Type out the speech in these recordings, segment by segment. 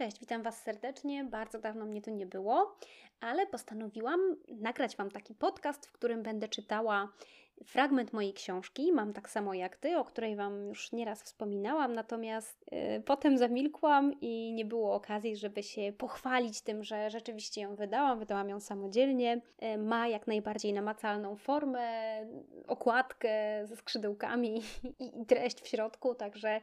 Cześć, witam Was serdecznie. Bardzo dawno mnie tu nie było, ale postanowiłam nagrać Wam taki podcast, w którym będę czytała fragment mojej książki. Mam tak samo jak Ty, o której Wam już nieraz wspominałam, natomiast yy, potem zamilkłam i nie było okazji, żeby się pochwalić tym, że rzeczywiście ją wydałam. Wydałam ją samodzielnie. Yy, ma jak najbardziej namacalną formę, okładkę ze skrzydełkami i, i treść w środku, także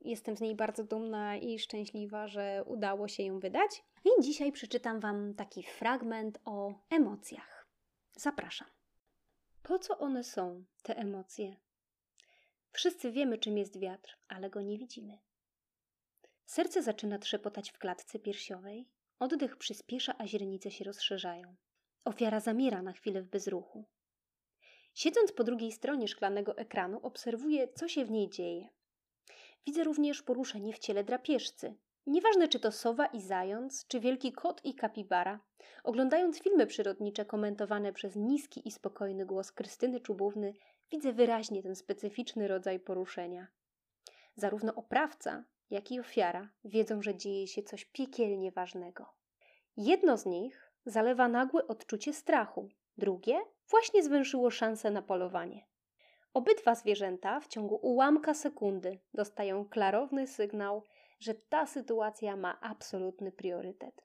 jestem z niej bardzo dumna i szczęśliwa, że udało się ją wydać. I dzisiaj przeczytam Wam taki fragment o emocjach. Zapraszam. Po co one są, te emocje? Wszyscy wiemy, czym jest wiatr, ale go nie widzimy. Serce zaczyna trzepotać w klatce piersiowej, oddech przyspiesza, a źrenice się rozszerzają. Ofiara zamiera na chwilę w bezruchu. Siedząc po drugiej stronie szklanego ekranu, obserwuję, co się w niej dzieje. Widzę również poruszenie w ciele drapieżcy, Nieważne, czy to sowa i zając, czy wielki kot i kapibara, oglądając filmy przyrodnicze komentowane przez niski i spokojny głos Krystyny Czubówny, widzę wyraźnie ten specyficzny rodzaj poruszenia. Zarówno oprawca, jak i ofiara wiedzą, że dzieje się coś piekielnie ważnego. Jedno z nich zalewa nagłe odczucie strachu, drugie właśnie zwęszyło szansę na polowanie. Obydwa zwierzęta w ciągu ułamka sekundy dostają klarowny sygnał, że ta sytuacja ma absolutny priorytet.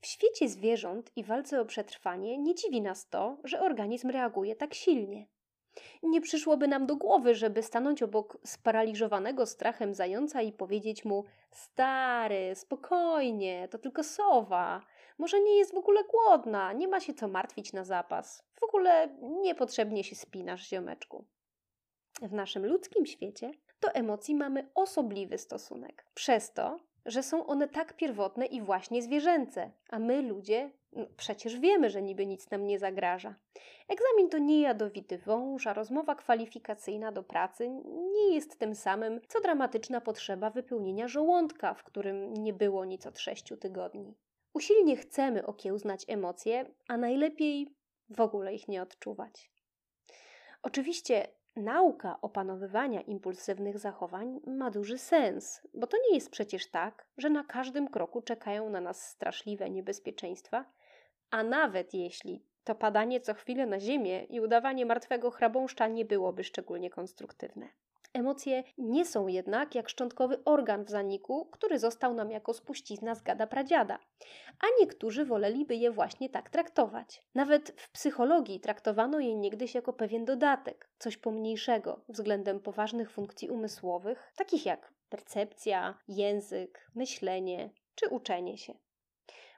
W świecie zwierząt i walce o przetrwanie nie dziwi nas to, że organizm reaguje tak silnie. Nie przyszłoby nam do głowy, żeby stanąć obok sparaliżowanego strachem zająca i powiedzieć mu: Stary, spokojnie, to tylko sowa. Może nie jest w ogóle głodna, nie ma się co martwić na zapas. W ogóle niepotrzebnie się spinasz, ziomeczku. W naszym ludzkim świecie do emocji mamy osobliwy stosunek. Przez to, że są one tak pierwotne i właśnie zwierzęce, a my ludzie no, przecież wiemy, że niby nic nam nie zagraża. Egzamin to nie jadowity wąż, a rozmowa kwalifikacyjna do pracy nie jest tym samym, co dramatyczna potrzeba wypełnienia żołądka, w którym nie było nic od sześciu tygodni. Usilnie chcemy okiełznać emocje, a najlepiej w ogóle ich nie odczuwać. Oczywiście Nauka opanowywania impulsywnych zachowań ma duży sens, bo to nie jest przecież tak, że na każdym kroku czekają na nas straszliwe niebezpieczeństwa, a nawet jeśli to padanie co chwilę na ziemię i udawanie martwego chrabąszcza nie byłoby szczególnie konstruktywne. Emocje nie są jednak jak szczątkowy organ w zaniku, który został nam jako spuścizna z gada pradziada, a niektórzy woleliby je właśnie tak traktować. Nawet w psychologii traktowano je niegdyś jako pewien dodatek, coś pomniejszego względem poważnych funkcji umysłowych, takich jak percepcja, język, myślenie czy uczenie się.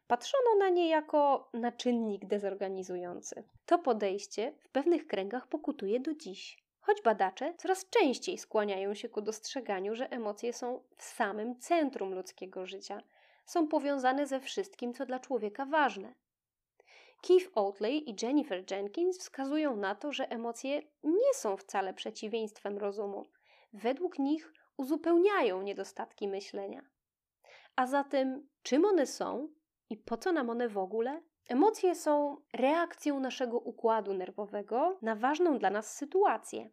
Patrzono na nie jako na czynnik dezorganizujący. To podejście w pewnych kręgach pokutuje do dziś choć badacze coraz częściej skłaniają się ku dostrzeganiu, że emocje są w samym centrum ludzkiego życia, są powiązane ze wszystkim, co dla człowieka ważne. Keith Oatley i Jennifer Jenkins wskazują na to, że emocje nie są wcale przeciwieństwem rozumu. Według nich uzupełniają niedostatki myślenia. A zatem, czym one są i po co nam one w ogóle? Emocje są reakcją naszego układu nerwowego na ważną dla nas sytuację.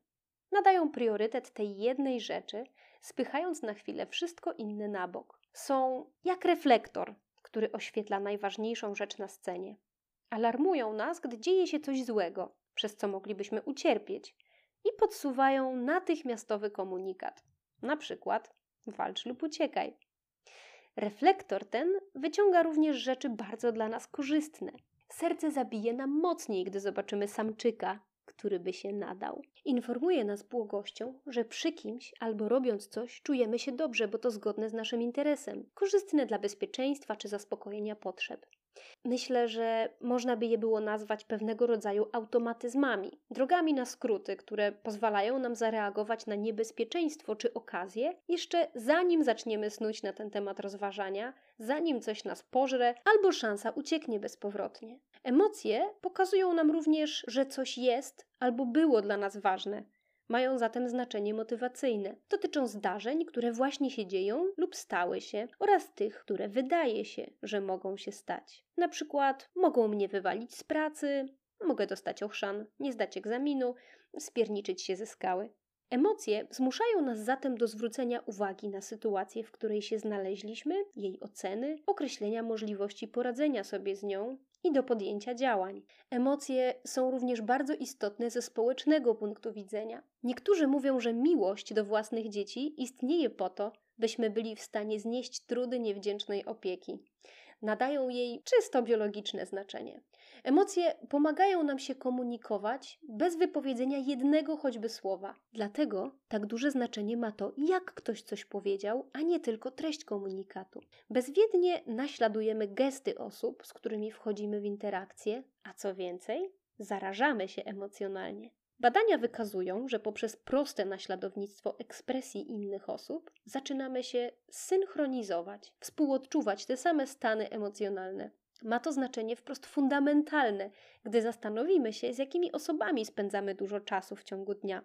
Nadają priorytet tej jednej rzeczy, spychając na chwilę wszystko inne na bok. Są jak reflektor, który oświetla najważniejszą rzecz na scenie. Alarmują nas, gdy dzieje się coś złego, przez co moglibyśmy ucierpieć, i podsuwają natychmiastowy komunikat. Na przykład walcz lub uciekaj. Reflektor ten wyciąga również rzeczy bardzo dla nas korzystne. Serce zabije nam mocniej, gdy zobaczymy samczyka, który by się nadał. Informuje nas błogością, że przy kimś albo robiąc coś czujemy się dobrze, bo to zgodne z naszym interesem, korzystne dla bezpieczeństwa czy zaspokojenia potrzeb. Myślę, że można by je było nazwać pewnego rodzaju automatyzmami, drogami na skróty, które pozwalają nam zareagować na niebezpieczeństwo czy okazję, jeszcze zanim zaczniemy snuć na ten temat rozważania, zanim coś nas pożre albo szansa ucieknie bezpowrotnie. Emocje pokazują nam również, że coś jest albo było dla nas ważne, mają zatem znaczenie motywacyjne. Dotyczą zdarzeń, które właśnie się dzieją lub stały się, oraz tych, które wydaje się, że mogą się stać. Na przykład mogą mnie wywalić z pracy, mogę dostać ochrzan, nie zdać egzaminu, spierniczyć się ze skały. Emocje zmuszają nas zatem do zwrócenia uwagi na sytuację, w której się znaleźliśmy, jej oceny, określenia możliwości poradzenia sobie z nią i do podjęcia działań. Emocje są również bardzo istotne ze społecznego punktu widzenia. Niektórzy mówią, że miłość do własnych dzieci istnieje po to, byśmy byli w stanie znieść trudy niewdzięcznej opieki. Nadają jej czysto biologiczne znaczenie. Emocje pomagają nam się komunikować bez wypowiedzenia jednego choćby słowa. Dlatego tak duże znaczenie ma to, jak ktoś coś powiedział, a nie tylko treść komunikatu. Bezwiednie naśladujemy gesty osób, z którymi wchodzimy w interakcję, a co więcej, zarażamy się emocjonalnie. Badania wykazują, że poprzez proste naśladownictwo ekspresji innych osób zaczynamy się synchronizować, współodczuwać te same stany emocjonalne. Ma to znaczenie wprost fundamentalne, gdy zastanowimy się, z jakimi osobami spędzamy dużo czasu w ciągu dnia.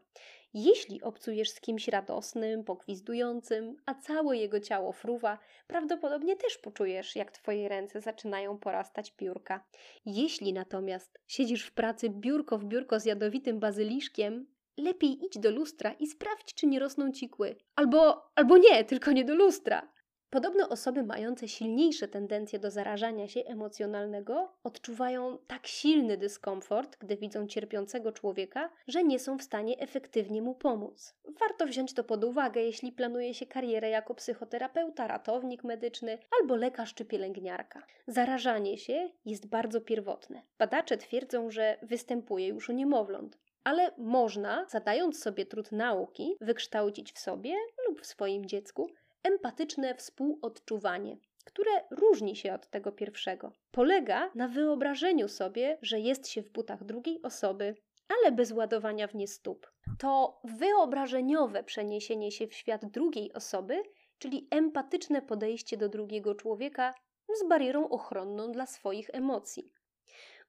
Jeśli obcujesz z kimś radosnym, pogwizdującym, a całe jego ciało fruwa, prawdopodobnie też poczujesz, jak twoje ręce zaczynają porastać piórka. Jeśli natomiast siedzisz w pracy biurko w biurko z jadowitym bazyliszkiem, lepiej idź do lustra i sprawdź, czy nie rosną ci kły. Albo, albo nie, tylko nie do lustra. Podobno osoby mające silniejsze tendencje do zarażania się emocjonalnego odczuwają tak silny dyskomfort, gdy widzą cierpiącego człowieka, że nie są w stanie efektywnie mu pomóc. Warto wziąć to pod uwagę, jeśli planuje się karierę jako psychoterapeuta, ratownik medyczny albo lekarz czy pielęgniarka. Zarażanie się jest bardzo pierwotne. Badacze twierdzą, że występuje już u niemowląt ale można, zadając sobie trud nauki, wykształcić w sobie lub w swoim dziecku empatyczne współodczuwanie, które różni się od tego pierwszego. Polega na wyobrażeniu sobie, że jest się w butach drugiej osoby, ale bez ładowania w nie stóp. To wyobrażeniowe przeniesienie się w świat drugiej osoby, czyli empatyczne podejście do drugiego człowieka z barierą ochronną dla swoich emocji.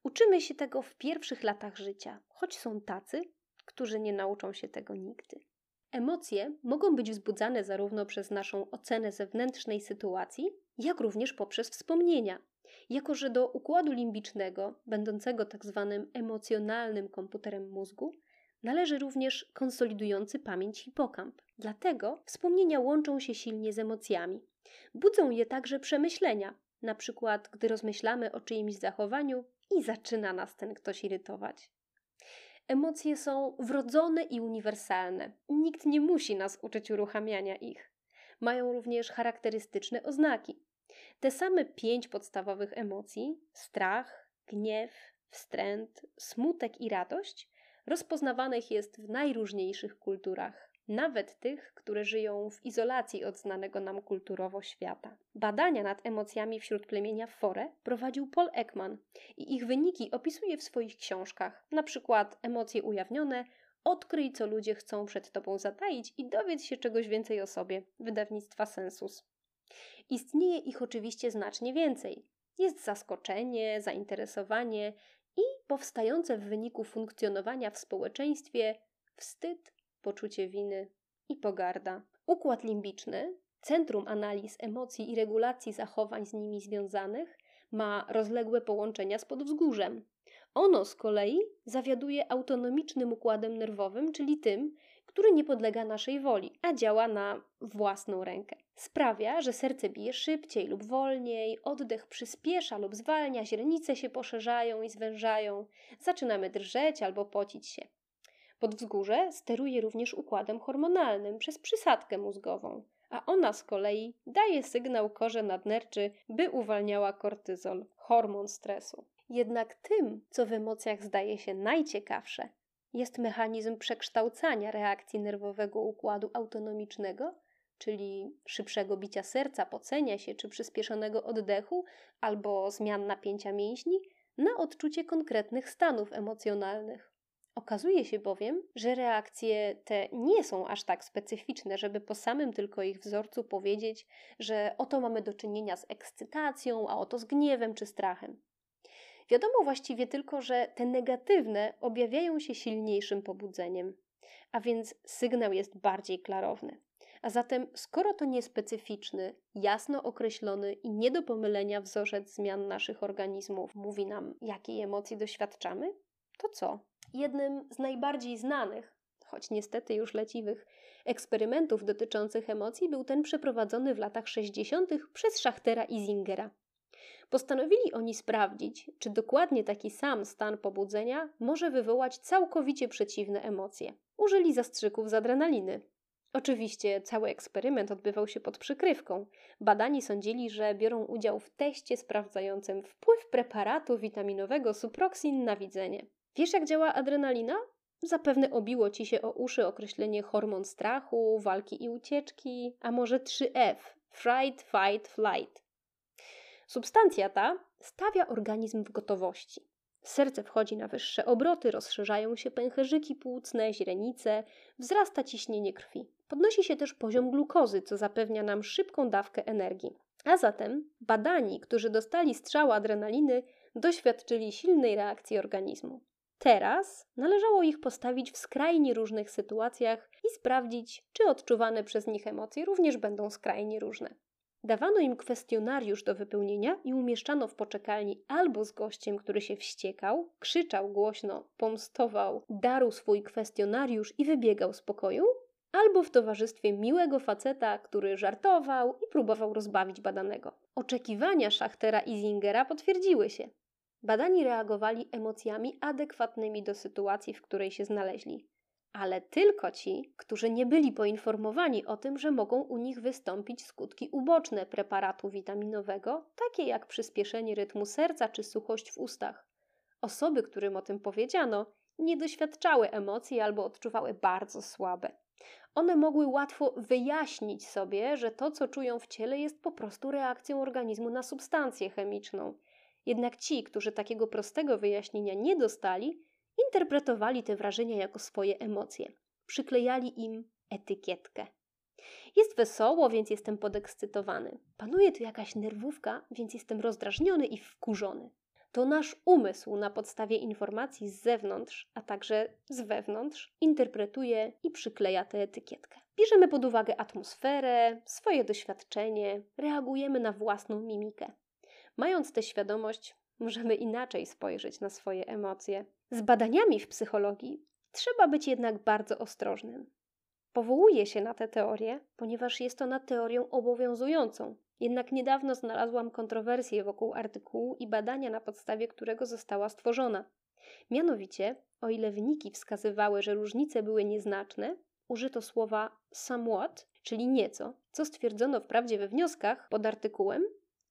Uczymy się tego w pierwszych latach życia, choć są tacy, którzy nie nauczą się tego nigdy. Emocje mogą być wzbudzane zarówno przez naszą ocenę zewnętrznej sytuacji, jak również poprzez wspomnienia. Jako, że do układu limbicznego, będącego tak zwanym emocjonalnym komputerem mózgu, należy również konsolidujący pamięć hipokamp. Dlatego wspomnienia łączą się silnie z emocjami. Budzą je także przemyślenia, na przykład gdy rozmyślamy o czyimś zachowaniu i zaczyna nas ten ktoś irytować. Emocje są wrodzone i uniwersalne. Nikt nie musi nas uczyć uruchamiania ich. Mają również charakterystyczne oznaki. Te same pięć podstawowych emocji strach, gniew, wstręt, smutek i radość rozpoznawanych jest w najróżniejszych kulturach nawet tych, które żyją w izolacji od znanego nam kulturowo świata. Badania nad emocjami wśród plemienia Fore prowadził Paul Ekman i ich wyniki opisuje w swoich książkach, na przykład Emocje ujawnione, Odkryj, co ludzie chcą przed tobą zataić i dowiedz się czegoś więcej o sobie, wydawnictwa Sensus. Istnieje ich oczywiście znacznie więcej. Jest zaskoczenie, zainteresowanie i powstające w wyniku funkcjonowania w społeczeństwie wstyd, poczucie winy i pogarda. Układ limbiczny, centrum analiz emocji i regulacji zachowań z nimi związanych, ma rozległe połączenia z podwzgórzem. Ono z kolei zawiaduje autonomicznym układem nerwowym, czyli tym, który nie podlega naszej woli, a działa na własną rękę. Sprawia, że serce bije szybciej lub wolniej, oddech przyspiesza lub zwalnia, źrenice się poszerzają i zwężają, zaczynamy drżeć albo pocić się. Podwzgórze steruje również układem hormonalnym przez przysadkę mózgową, a ona z kolei daje sygnał korze nadnerczy, by uwalniała kortyzol, hormon stresu. Jednak tym, co w emocjach zdaje się najciekawsze, jest mechanizm przekształcania reakcji nerwowego układu autonomicznego, czyli szybszego bicia serca, pocenia się czy przyspieszonego oddechu albo zmian napięcia mięśni, na odczucie konkretnych stanów emocjonalnych. Okazuje się bowiem, że reakcje te nie są aż tak specyficzne, żeby po samym tylko ich wzorcu powiedzieć, że oto mamy do czynienia z ekscytacją, a oto z gniewem czy strachem. Wiadomo właściwie tylko, że te negatywne objawiają się silniejszym pobudzeniem, a więc sygnał jest bardziej klarowny. A zatem, skoro to niespecyficzny, jasno określony i nie do pomylenia wzorzec zmian naszych organizmów mówi nam, jakiej emocji doświadczamy, to co? Jednym z najbardziej znanych, choć niestety już leciwych, eksperymentów dotyczących emocji był ten przeprowadzony w latach 60. przez Schachtera i Zingera. Postanowili oni sprawdzić, czy dokładnie taki sam stan pobudzenia może wywołać całkowicie przeciwne emocje. Użyli zastrzyków z adrenaliny. Oczywiście cały eksperyment odbywał się pod przykrywką. Badani sądzili, że biorą udział w teście sprawdzającym wpływ preparatu witaminowego Suproxin na widzenie. Wiesz, jak działa adrenalina? Zapewne obiło ci się o uszy określenie hormon strachu, walki i ucieczki, a może 3F fright, fight, flight. Substancja ta stawia organizm w gotowości. Serce wchodzi na wyższe obroty, rozszerzają się pęcherzyki płucne, źrenice, wzrasta ciśnienie krwi. Podnosi się też poziom glukozy, co zapewnia nam szybką dawkę energii. A zatem badani, którzy dostali strzał adrenaliny, doświadczyli silnej reakcji organizmu. Teraz należało ich postawić w skrajnie różnych sytuacjach i sprawdzić, czy odczuwane przez nich emocje również będą skrajnie różne. Dawano im kwestionariusz do wypełnienia i umieszczano w poczekalni albo z gościem, który się wściekał, krzyczał głośno, pomstował, darł swój kwestionariusz i wybiegał z pokoju, albo w towarzystwie miłego faceta, który żartował i próbował rozbawić badanego. Oczekiwania Schachtera i Zingera potwierdziły się. Badani reagowali emocjami adekwatnymi do sytuacji, w której się znaleźli ale tylko ci, którzy nie byli poinformowani o tym, że mogą u nich wystąpić skutki uboczne preparatu witaminowego, takie jak przyspieszenie rytmu serca czy suchość w ustach. Osoby, którym o tym powiedziano, nie doświadczały emocji albo odczuwały bardzo słabe. One mogły łatwo wyjaśnić sobie, że to, co czują w ciele, jest po prostu reakcją organizmu na substancję chemiczną. Jednak ci, którzy takiego prostego wyjaśnienia nie dostali, interpretowali te wrażenia jako swoje emocje. Przyklejali im etykietkę. Jest wesoło, więc jestem podekscytowany. Panuje tu jakaś nerwówka, więc jestem rozdrażniony i wkurzony. To nasz umysł na podstawie informacji z zewnątrz, a także z wewnątrz, interpretuje i przykleja tę etykietkę. Bierzemy pod uwagę atmosferę, swoje doświadczenie, reagujemy na własną mimikę. Mając tę świadomość, możemy inaczej spojrzeć na swoje emocje. Z badaniami w psychologii trzeba być jednak bardzo ostrożnym. Powołuję się na tę teorię, ponieważ jest ona teorią obowiązującą. Jednak niedawno znalazłam kontrowersję wokół artykułu i badania, na podstawie którego została stworzona. Mianowicie, o ile wyniki wskazywały, że różnice były nieznaczne, użyto słowa somewhat, czyli nieco, co stwierdzono wprawdzie we wnioskach pod artykułem,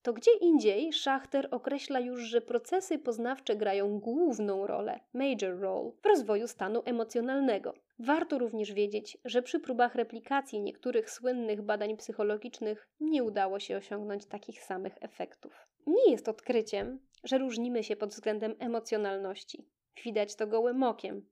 to gdzie indziej Schachter określa już, że procesy poznawcze grają główną rolę, major role, w rozwoju stanu emocjonalnego. Warto również wiedzieć, że przy próbach replikacji niektórych słynnych badań psychologicznych nie udało się osiągnąć takich samych efektów. Nie jest odkryciem, że różnimy się pod względem emocjonalności. Widać to gołym okiem.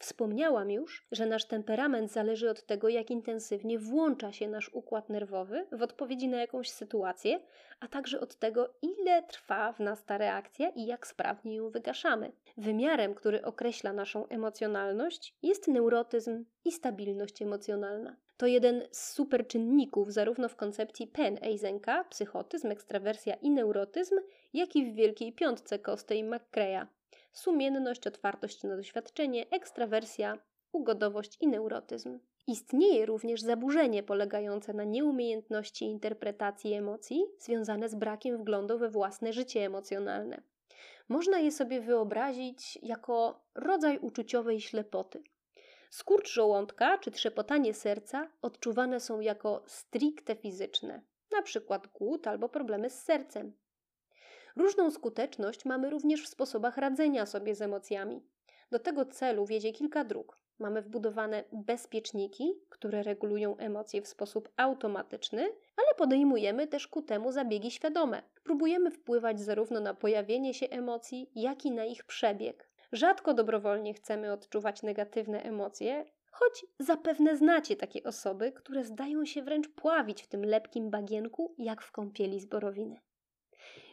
Wspomniałam już, że nasz temperament zależy od tego, jak intensywnie włącza się nasz układ nerwowy w odpowiedzi na jakąś sytuację, a także od tego, ile trwa w nas ta reakcja i jak sprawnie ją wygaszamy. Wymiarem, który określa naszą emocjonalność, jest neurotyzm i stabilność emocjonalna. To jeden z superczynników zarówno w koncepcji PEN Eisenka, psychotyzm, ekstrawersja i neurotyzm, jak i w Wielkiej Piątce Koste i McCreya, sumienność, otwartość na doświadczenie, ekstrawersja, ugodowość i neurotyzm. Istnieje również zaburzenie polegające na nieumiejętności interpretacji emocji związane z brakiem wglądu we własne życie emocjonalne. Można je sobie wyobrazić jako rodzaj uczuciowej ślepoty. Skurcz żołądka czy trzepotanie serca odczuwane są jako stricte fizyczne, np. głód albo problemy z sercem. Różną skuteczność mamy również w sposobach radzenia sobie z emocjami. Do tego celu wiedzie kilka dróg. Mamy wbudowane bezpieczniki, które regulują emocje w sposób automatyczny, ale podejmujemy też ku temu zabiegi świadome. Próbujemy wpływać zarówno na pojawienie się emocji, jak i na ich przebieg. Rzadko dobrowolnie chcemy odczuwać negatywne emocje, choć zapewne znacie takie osoby, które zdają się wręcz pławić w tym lepkim bagienku, jak w kąpieli z borowiny.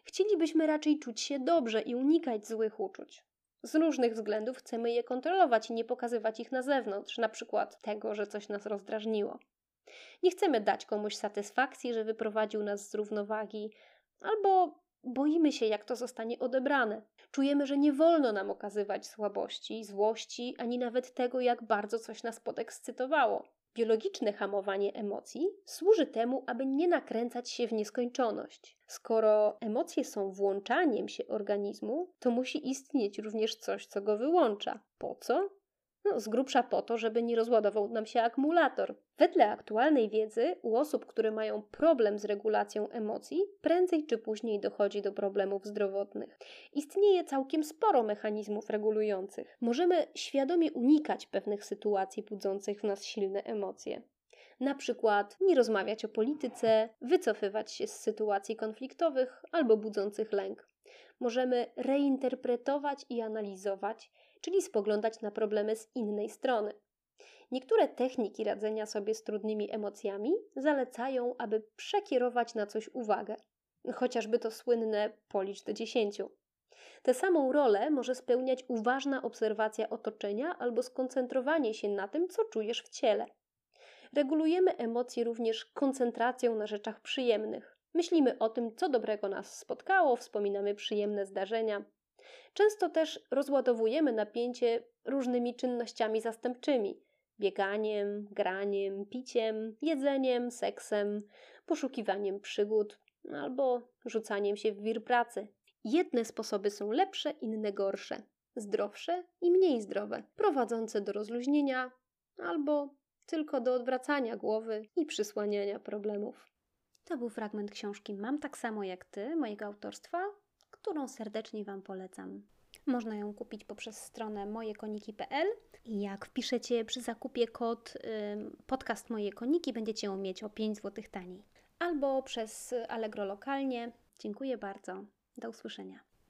Chcielibyśmy raczej czuć się dobrze i unikać złych uczuć. Z różnych względów chcemy je kontrolować i nie pokazywać ich na zewnątrz, na przykład tego, że coś nas rozdrażniło. Nie chcemy dać komuś satysfakcji, że wyprowadził nas z równowagi, albo boimy się, jak to zostanie odebrane. Czujemy, że nie wolno nam okazywać słabości, złości, ani nawet tego, jak bardzo coś nas podekscytowało. Biologiczne hamowanie emocji służy temu, aby nie nakręcać się w nieskończoność. Skoro emocje są włączaniem się organizmu, to musi istnieć również coś, co go wyłącza. Po co? No, z grubsza po to, żeby nie rozładował nam się akumulator. Wedle aktualnej wiedzy, u osób, które mają problem z regulacją emocji, prędzej czy później dochodzi do problemów zdrowotnych. Istnieje całkiem sporo mechanizmów regulujących. Możemy świadomie unikać pewnych sytuacji budzących w nas silne emocje. Na przykład nie rozmawiać o polityce, wycofywać się z sytuacji konfliktowych albo budzących lęk. Możemy reinterpretować i analizować, czyli spoglądać na problemy z innej strony. Niektóre techniki radzenia sobie z trudnymi emocjami zalecają, aby przekierować na coś uwagę, chociażby to słynne policz do dziesięciu. Tę samą rolę może spełniać uważna obserwacja otoczenia albo skoncentrowanie się na tym, co czujesz w ciele. Regulujemy emocje również koncentracją na rzeczach przyjemnych. Myślimy o tym, co dobrego nas spotkało, wspominamy przyjemne zdarzenia, Często też rozładowujemy napięcie różnymi czynnościami zastępczymi bieganiem, graniem, piciem, jedzeniem, seksem, poszukiwaniem przygód albo rzucaniem się w wir pracy. Jedne sposoby są lepsze, inne gorsze, zdrowsze i mniej zdrowe, prowadzące do rozluźnienia albo tylko do odwracania głowy i przysłaniania problemów. To był fragment książki Mam tak samo jak ty, mojego autorstwa, którą serdecznie Wam polecam. Można ją kupić poprzez stronę mojekoniki.pl i jak wpiszecie przy zakupie kod podcast Moje Koniki, będziecie ją mieć o 5 zł taniej. Albo przez Allegro lokalnie. Dziękuję bardzo. Do usłyszenia.